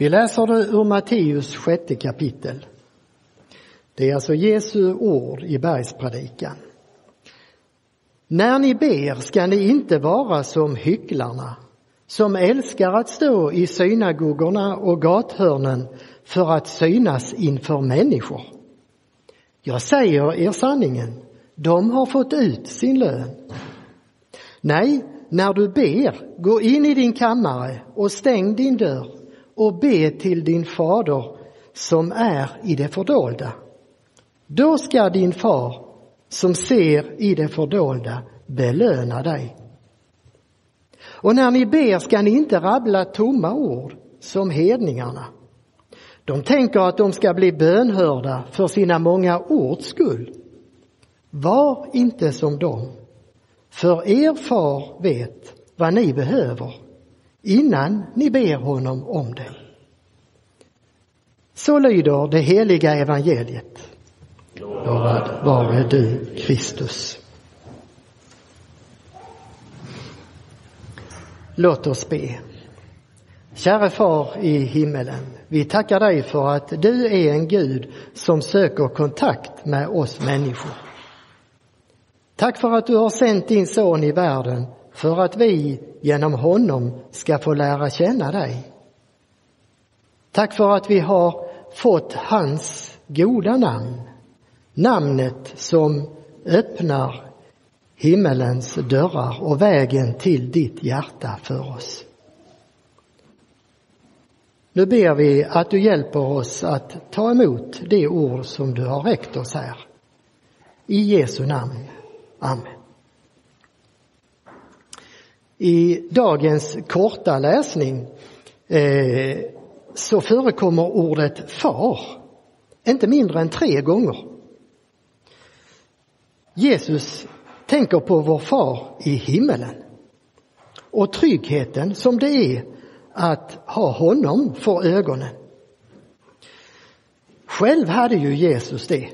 Vi läser det ur Matteus sjätte kapitel. Det är alltså Jesu ord i bergspredikan. När ni ber ska ni inte vara som hycklarna som älskar att stå i synagogorna och gathörnen för att synas inför människor. Jag säger er sanningen, de har fått ut sin lön. Nej, när du ber, gå in i din kammare och stäng din dörr och be till din fader som är i det fördolda. Då ska din far som ser i det fördolda belöna dig. Och när ni ber ska ni inte rabbla tomma ord som hedningarna. De tänker att de ska bli bönhörda för sina många ords skull. Var inte som dem, för er far vet vad ni behöver innan ni ber honom om det. Så lyder det heliga evangeliet. Lovad vare du, Kristus. Låt oss be. Käre Far i himmelen, vi tackar dig för att du är en Gud som söker kontakt med oss människor. Tack för att du har sänt din son i världen för att vi genom honom ska få lära känna dig. Tack för att vi har fått hans goda namn, namnet som öppnar himmelens dörrar och vägen till ditt hjärta för oss. Nu ber vi att du hjälper oss att ta emot det ord som du har räckt oss här. I Jesu namn. Amen. I dagens korta läsning eh, så förekommer ordet far inte mindre än tre gånger. Jesus tänker på vår far i himmelen och tryggheten som det är att ha honom för ögonen. Själv hade ju Jesus det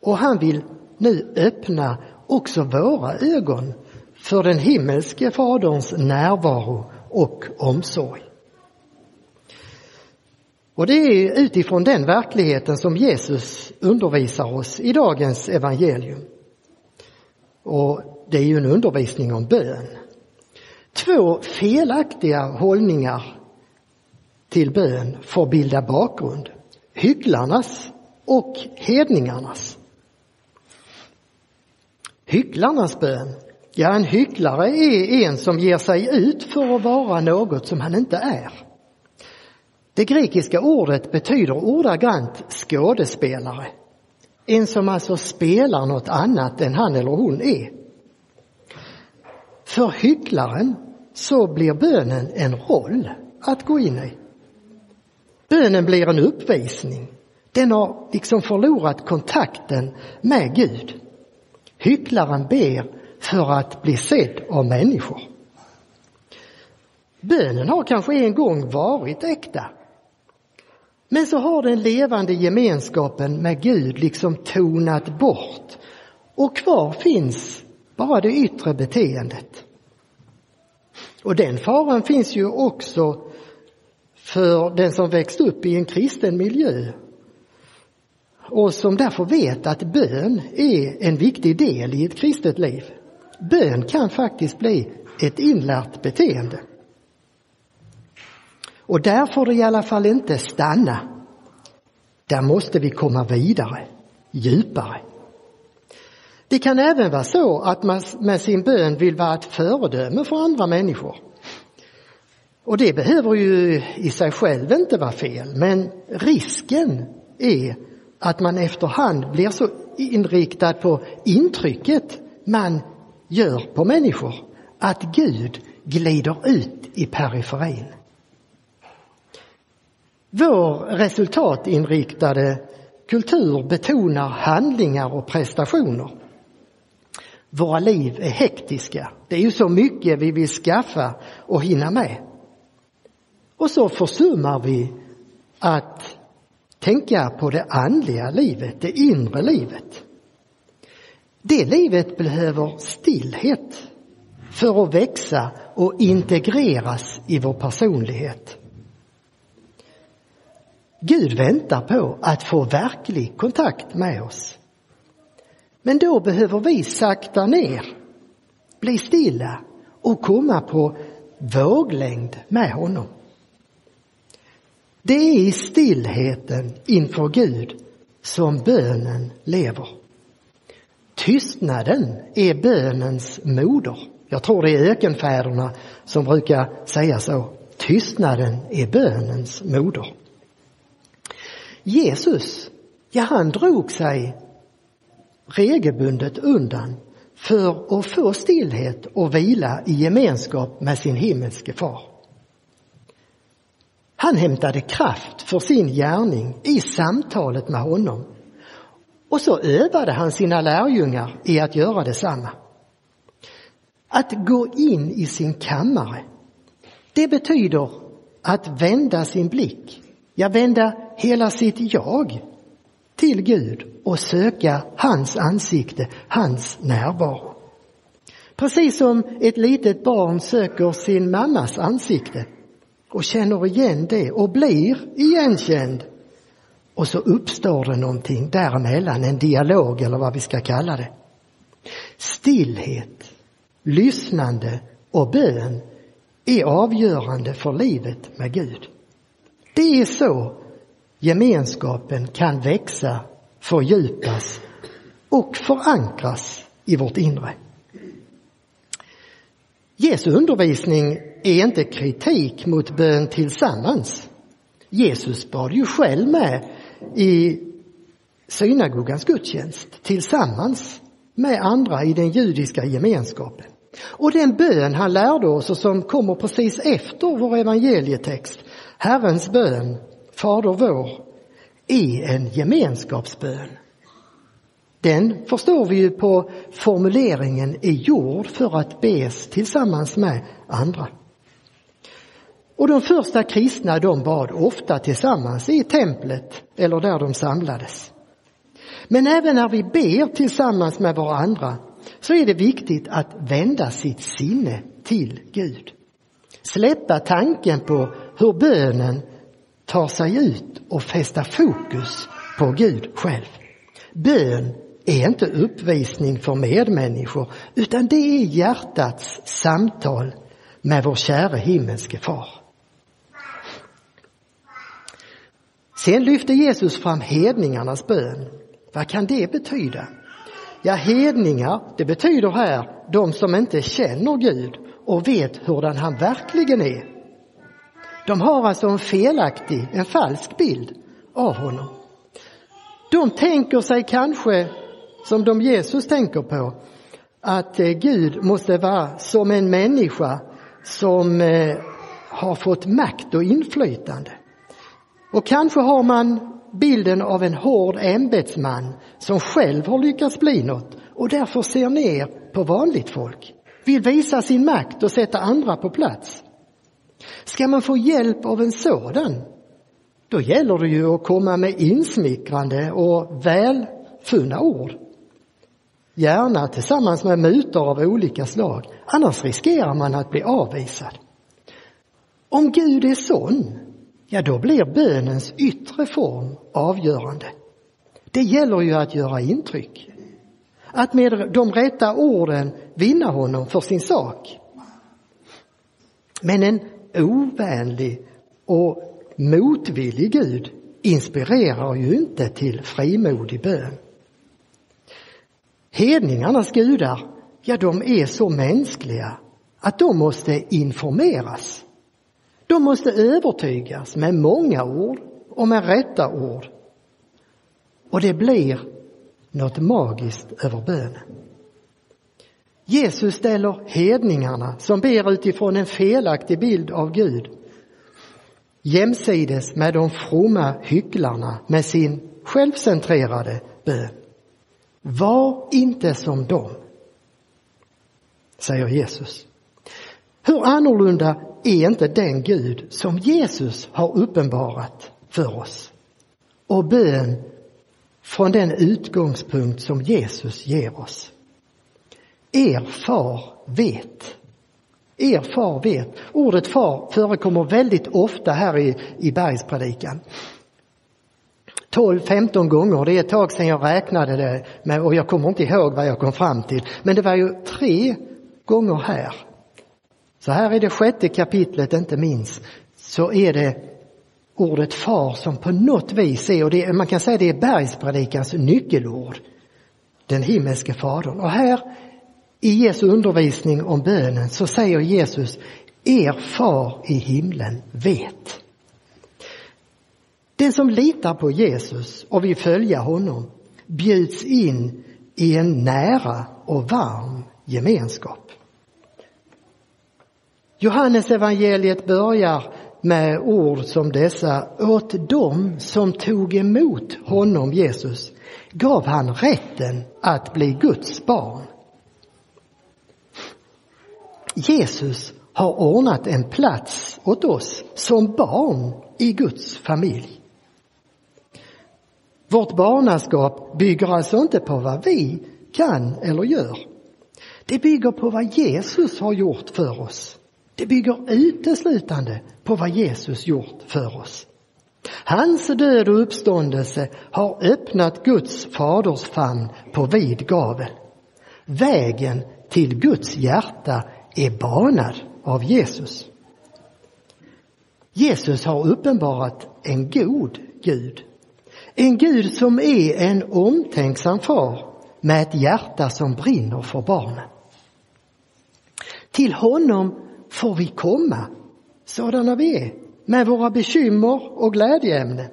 och han vill nu öppna också våra ögon för den himmelske Faderns närvaro och omsorg. Och det är utifrån den verkligheten som Jesus undervisar oss i dagens evangelium. Och det är ju en undervisning om bön. Två felaktiga hållningar till bön får bilda bakgrund. Hycklarnas och hedningarnas. Hycklarnas bön. Ja, en hycklare är en som ger sig ut för att vara något som han inte är. Det grekiska ordet betyder ordagrant skådespelare. En som alltså spelar något annat än han eller hon är. För hycklaren så blir bönen en roll att gå in i. Bönen blir en uppvisning. Den har liksom förlorat kontakten med Gud. Hycklaren ber för att bli sedd av människor. Bönen har kanske en gång varit äkta. Men så har den levande gemenskapen med Gud liksom tonat bort och kvar finns bara det yttre beteendet. Och den faran finns ju också för den som växt upp i en kristen miljö och som därför vet att bön är en viktig del i ett kristet liv. Bön kan faktiskt bli ett inlärt beteende. Och där får det i alla fall inte stanna. Där måste vi komma vidare, djupare. Det kan även vara så att man med sin bön vill vara ett föredöme för andra människor. Och det behöver ju i sig själv inte vara fel, men risken är att man efterhand blir så inriktad på intrycket man gör på människor att Gud glider ut i periferin. Vår resultatinriktade kultur betonar handlingar och prestationer. Våra liv är hektiska. Det är ju så mycket vi vill skaffa och hinna med. Och så försummar vi att tänka på det andliga livet, det inre livet. Det livet behöver stillhet för att växa och integreras i vår personlighet. Gud väntar på att få verklig kontakt med oss. Men då behöver vi sakta ner, bli stilla och komma på våglängd med honom. Det är i stillheten inför Gud som bönen lever. Tystnaden är bönens moder. Jag tror det är ökenfäderna som brukar säga så. Tystnaden är bönens moder. Jesus, ja han drog sig regelbundet undan för att få stillhet och vila i gemenskap med sin himmelske far. Han hämtade kraft för sin gärning i samtalet med honom och så övade han sina lärjungar i att göra detsamma. Att gå in i sin kammare, det betyder att vända sin blick, ja vända hela sitt jag till Gud och söka hans ansikte, hans närvaro. Precis som ett litet barn söker sin mammas ansikte och känner igen det och blir igenkänd. Och så uppstår det någonting däremellan, en dialog eller vad vi ska kalla det. Stillhet, lyssnande och bön är avgörande för livet med Gud. Det är så gemenskapen kan växa, fördjupas och förankras i vårt inre. Jesu undervisning är inte kritik mot bön tillsammans. Jesus bad ju själv med i synagogans gudstjänst tillsammans med andra i den judiska gemenskapen. Och den bön han lärde oss och som kommer precis efter vår evangelietext, Herrens bön, Fader vår, är en gemenskapsbön. Den förstår vi ju på formuleringen är gjord för att bes tillsammans med andra. Och de första kristna de bad ofta tillsammans i templet eller där de samlades. Men även när vi ber tillsammans med varandra så är det viktigt att vända sitt sinne till Gud. Släppa tanken på hur bönen tar sig ut och fästa fokus på Gud själv. Bön är inte uppvisning för medmänniskor utan det är hjärtats samtal med vår käre himmelske far. Sen lyfte Jesus fram hedningarnas bön. Vad kan det betyda? Ja, hedningar, det betyder här de som inte känner Gud och vet hurdan han verkligen är. De har alltså en felaktig, en falsk bild av honom. De tänker sig kanske, som de Jesus tänker på, att eh, Gud måste vara som en människa som eh, har fått makt och inflytande. Och kanske har man bilden av en hård ämbetsman som själv har lyckats bli något och därför ser ner på vanligt folk, vill visa sin makt och sätta andra på plats. Ska man få hjälp av en sådan, då gäller det ju att komma med insmickrande och välfunna ord. Gärna tillsammans med mutor av olika slag, annars riskerar man att bli avvisad. Om Gud är sån, ja då blir bönens yttre form avgörande. Det gäller ju att göra intryck. Att med de rätta orden vinna honom för sin sak. Men en ovänlig och motvillig Gud inspirerar ju inte till frimodig bön. Hedningarnas gudar, ja de är så mänskliga att de måste informeras. De måste övertygas med många ord och med rätta ord. Och det blir något magiskt över bönen. Jesus ställer hedningarna som ber utifrån en felaktig bild av Gud jämsides med de fromma hycklarna med sin självcentrerade bön. Var inte som dem, säger Jesus. Hur annorlunda är inte den Gud som Jesus har uppenbarat för oss? Och bön från den utgångspunkt som Jesus ger oss. Er far vet. Er far vet. Ordet far förekommer väldigt ofta här i, i bergspredikan. 12-15 gånger, det är ett tag sedan jag räknade det och jag kommer inte ihåg vad jag kom fram till. Men det var ju tre gånger här. Så här i det sjätte kapitlet, inte minst, så är det ordet far som på något vis är, och det, man kan säga det är bergspredikans nyckelord, den himmelske fadern. Och här i Jesu undervisning om bönen så säger Jesus, er far i himlen vet. Den som litar på Jesus och vill följa honom bjuds in i en nära och varm gemenskap. Johannes evangeliet börjar med ord som dessa. Åt dem som tog emot honom, Jesus, gav han rätten att bli Guds barn. Jesus har ordnat en plats åt oss som barn i Guds familj. Vårt barnaskap bygger alltså inte på vad vi kan eller gör. Det bygger på vad Jesus har gjort för oss. Det bygger uteslutande på vad Jesus gjort för oss. Hans död och uppståndelse har öppnat Guds faders famn på vid gavel. Vägen till Guds hjärta är banad av Jesus. Jesus har uppenbarat en god Gud. En Gud som är en omtänksam far med ett hjärta som brinner för barnen. Till honom får vi komma sådana vi är med våra bekymmer och glädjeämnen.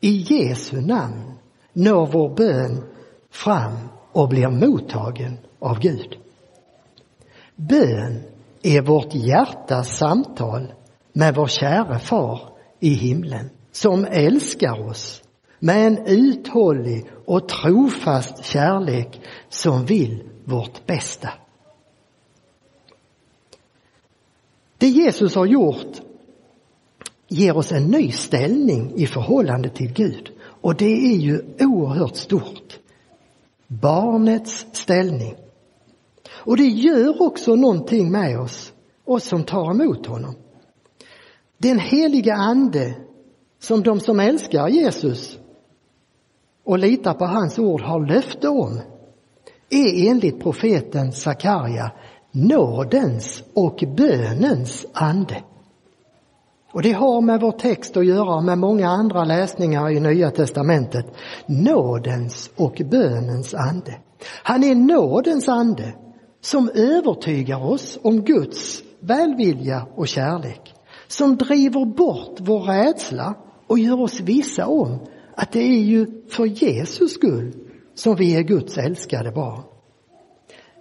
I Jesu namn når vår bön fram och blir mottagen av Gud. Bön är vårt hjärtas samtal med vår käre far i himlen som älskar oss med en uthållig och trofast kärlek som vill vårt bästa. Det Jesus har gjort ger oss en ny ställning i förhållande till Gud och det är ju oerhört stort. Barnets ställning. Och det gör också någonting med oss, oss som tar emot honom. Den heliga ande som de som älskar Jesus och litar på hans ord har löfte om är enligt profeten Sakarja nådens och bönens ande. Och det har med vår text att göra och med många andra läsningar i Nya testamentet. Nådens och bönens ande. Han är nådens ande som övertygar oss om Guds välvilja och kärlek. Som driver bort vår rädsla och gör oss vissa om att det är ju för Jesus skull som vi är Guds älskade barn.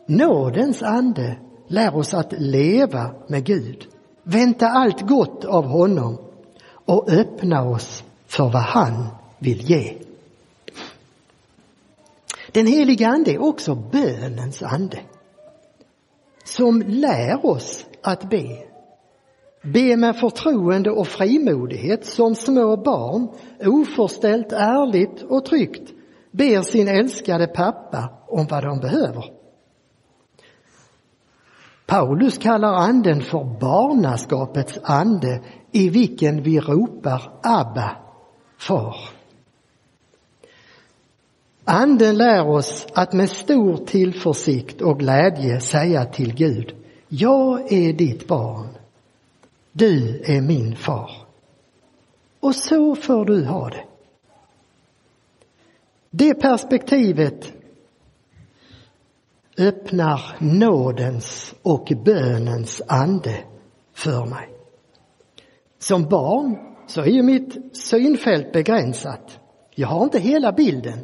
Nådens ande lär oss att leva med Gud, vänta allt gott av honom och öppna oss för vad han vill ge. Den heliga ande är också bönens ande som lär oss att be. Be med förtroende och frimodighet som små barn oförställt, ärligt och tryggt ber sin älskade pappa om vad de behöver. Paulus kallar anden för barnaskapets ande i vilken vi ropar Abba, far. Anden lär oss att med stor tillförsikt och glädje säga till Gud, jag är ditt barn, du är min far. Och så får du ha det. Det perspektivet öppnar nådens och bönens ande för mig. Som barn så är ju mitt synfält begränsat. Jag har inte hela bilden.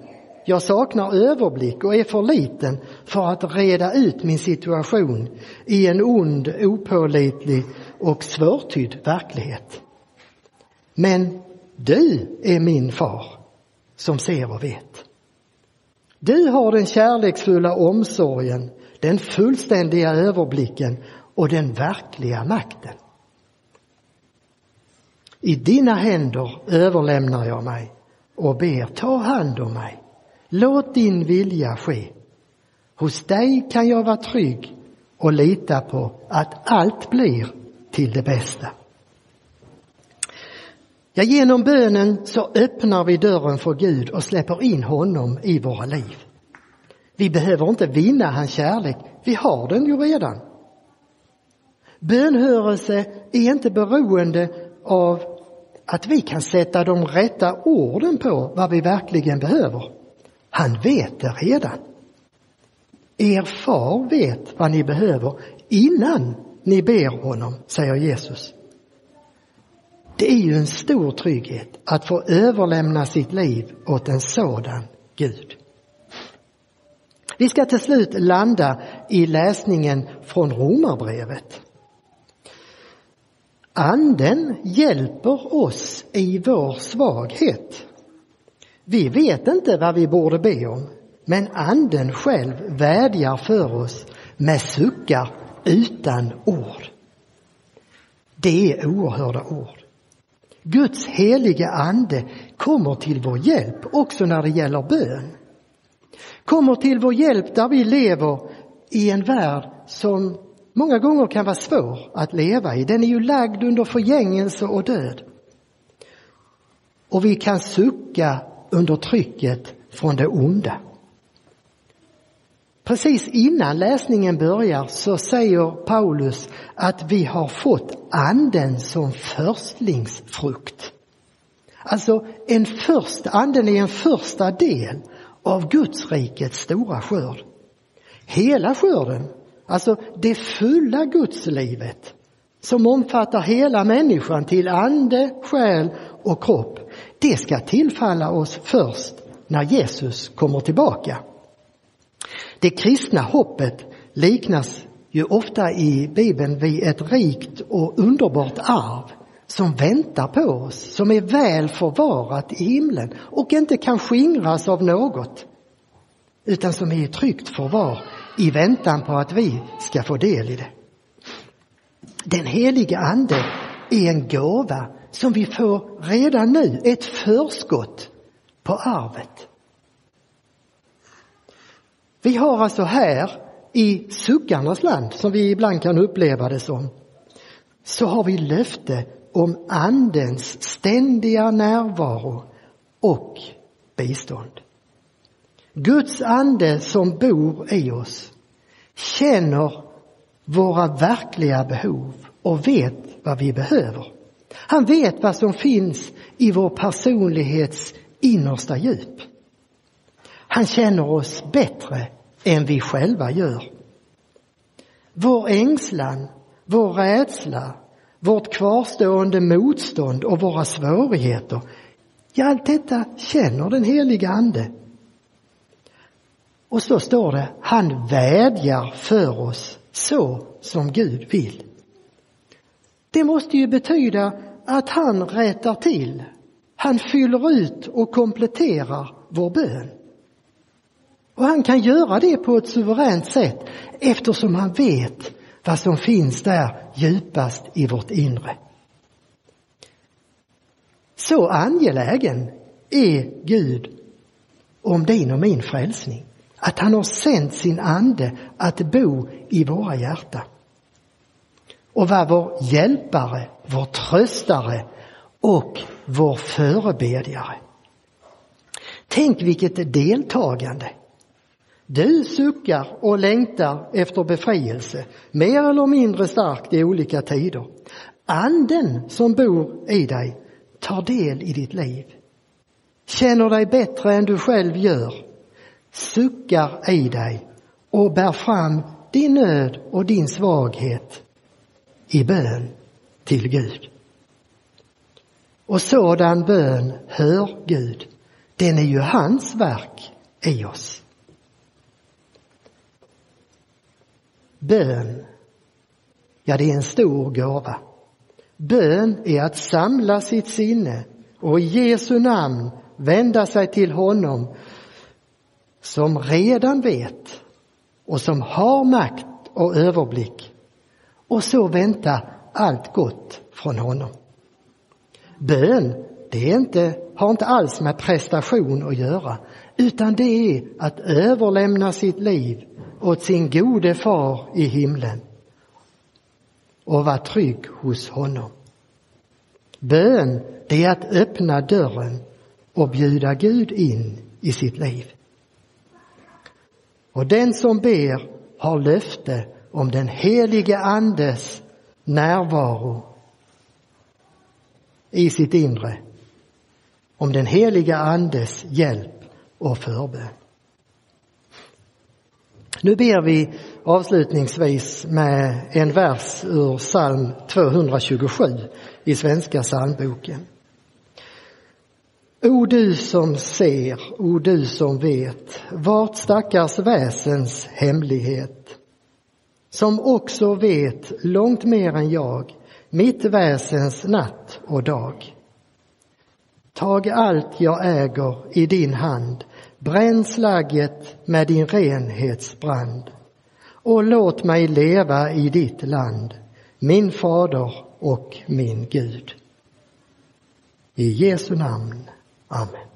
Jag saknar överblick och är för liten för att reda ut min situation i en ond, opålitlig och svårtydd verklighet. Men du är min far som ser och vet. Du har den kärleksfulla omsorgen, den fullständiga överblicken och den verkliga makten. I dina händer överlämnar jag mig och ber, ta hand om mig. Låt din vilja ske. Hos dig kan jag vara trygg och lita på att allt blir till det bästa. Ja, genom bönen så öppnar vi dörren för Gud och släpper in honom i våra liv. Vi behöver inte vinna hans kärlek, vi har den ju redan. Bönhörelse är inte beroende av att vi kan sätta de rätta orden på vad vi verkligen behöver. Han vet det redan. Er far vet vad ni behöver innan ni ber honom, säger Jesus. Det är ju en stor trygghet att få överlämna sitt liv åt en sådan Gud. Vi ska till slut landa i läsningen från Romarbrevet. Anden hjälper oss i vår svaghet. Vi vet inte vad vi borde be om, men anden själv vädjar för oss med suckar utan ord. Det är oerhörda ord. Guds helige ande kommer till vår hjälp också när det gäller bön. Kommer till vår hjälp där vi lever i en värld som många gånger kan vara svår att leva i. Den är ju lagd under förgängelse och död. Och vi kan sucka under trycket från det onda. Precis innan läsningen börjar så säger Paulus att vi har fått anden som förstlingsfrukt. Alltså en först, anden är en första del av Guds rikets stora skörd. Hela skörden, alltså det fulla gudslivet som omfattar hela människan till ande, själ och kropp, det ska tillfalla oss först när Jesus kommer tillbaka. Det kristna hoppet liknas ju ofta i Bibeln vid ett rikt och underbart arv som väntar på oss, som är väl förvarat i himlen och inte kan skingras av något utan som är i tryggt förvar i väntan på att vi ska få del i det. Den helige Ande är en gåva som vi får redan nu, ett förskott på arvet. Vi har alltså här i suckarnas land, som vi ibland kan uppleva det som, så har vi löfte om Andens ständiga närvaro och bistånd. Guds ande som bor i oss känner våra verkliga behov och vet vad vi behöver. Han vet vad som finns i vår personlighets innersta djup. Han känner oss bättre än vi själva gör. Vår ängslan, vår rädsla, vårt kvarstående motstånd och våra svårigheter, ja, allt detta känner den heliga Ande. Och så står det, han vädjar för oss så som Gud vill. Det måste ju betyda att han rättar till, han fyller ut och kompletterar vår bön. Och han kan göra det på ett suveränt sätt eftersom han vet vad som finns där djupast i vårt inre. Så angelägen är Gud om din och min frälsning att han har sänt sin ande att bo i våra hjärtan och vara vår hjälpare, vår tröstare och vår förebedjare. Tänk vilket deltagande! Du suckar och längtar efter befrielse, mer eller mindre starkt i olika tider. Anden som bor i dig tar del i ditt liv. Känner dig bättre än du själv gör, suckar i dig och bär fram din nöd och din svaghet i bön till Gud. Och sådan bön hör Gud. Den är ju hans verk i oss. Bön, ja det är en stor gåva. Bön är att samla sitt sinne och i Jesu namn vända sig till honom som redan vet och som har makt och överblick och så vänta allt gott från honom. Bön, det är inte, har inte alls med prestation att göra utan det är att överlämna sitt liv åt sin gode far i himlen och var trygg hos honom. Bön, det är att öppna dörren och bjuda Gud in i sitt liv. Och den som ber har löfte om den helige Andes närvaro i sitt inre. Om den heliga Andes hjälp och förbön. Nu ber vi avslutningsvis med en vers ur psalm 227 i Svenska psalmboken. O du som ser, o du som vet vart stackars väsens hemlighet som också vet långt mer än jag mitt väsens natt och dag. Tag allt jag äger i din hand, bränn slagget med din renhetsbrand och låt mig leva i ditt land, min fader och min Gud. I Jesu namn. Amen.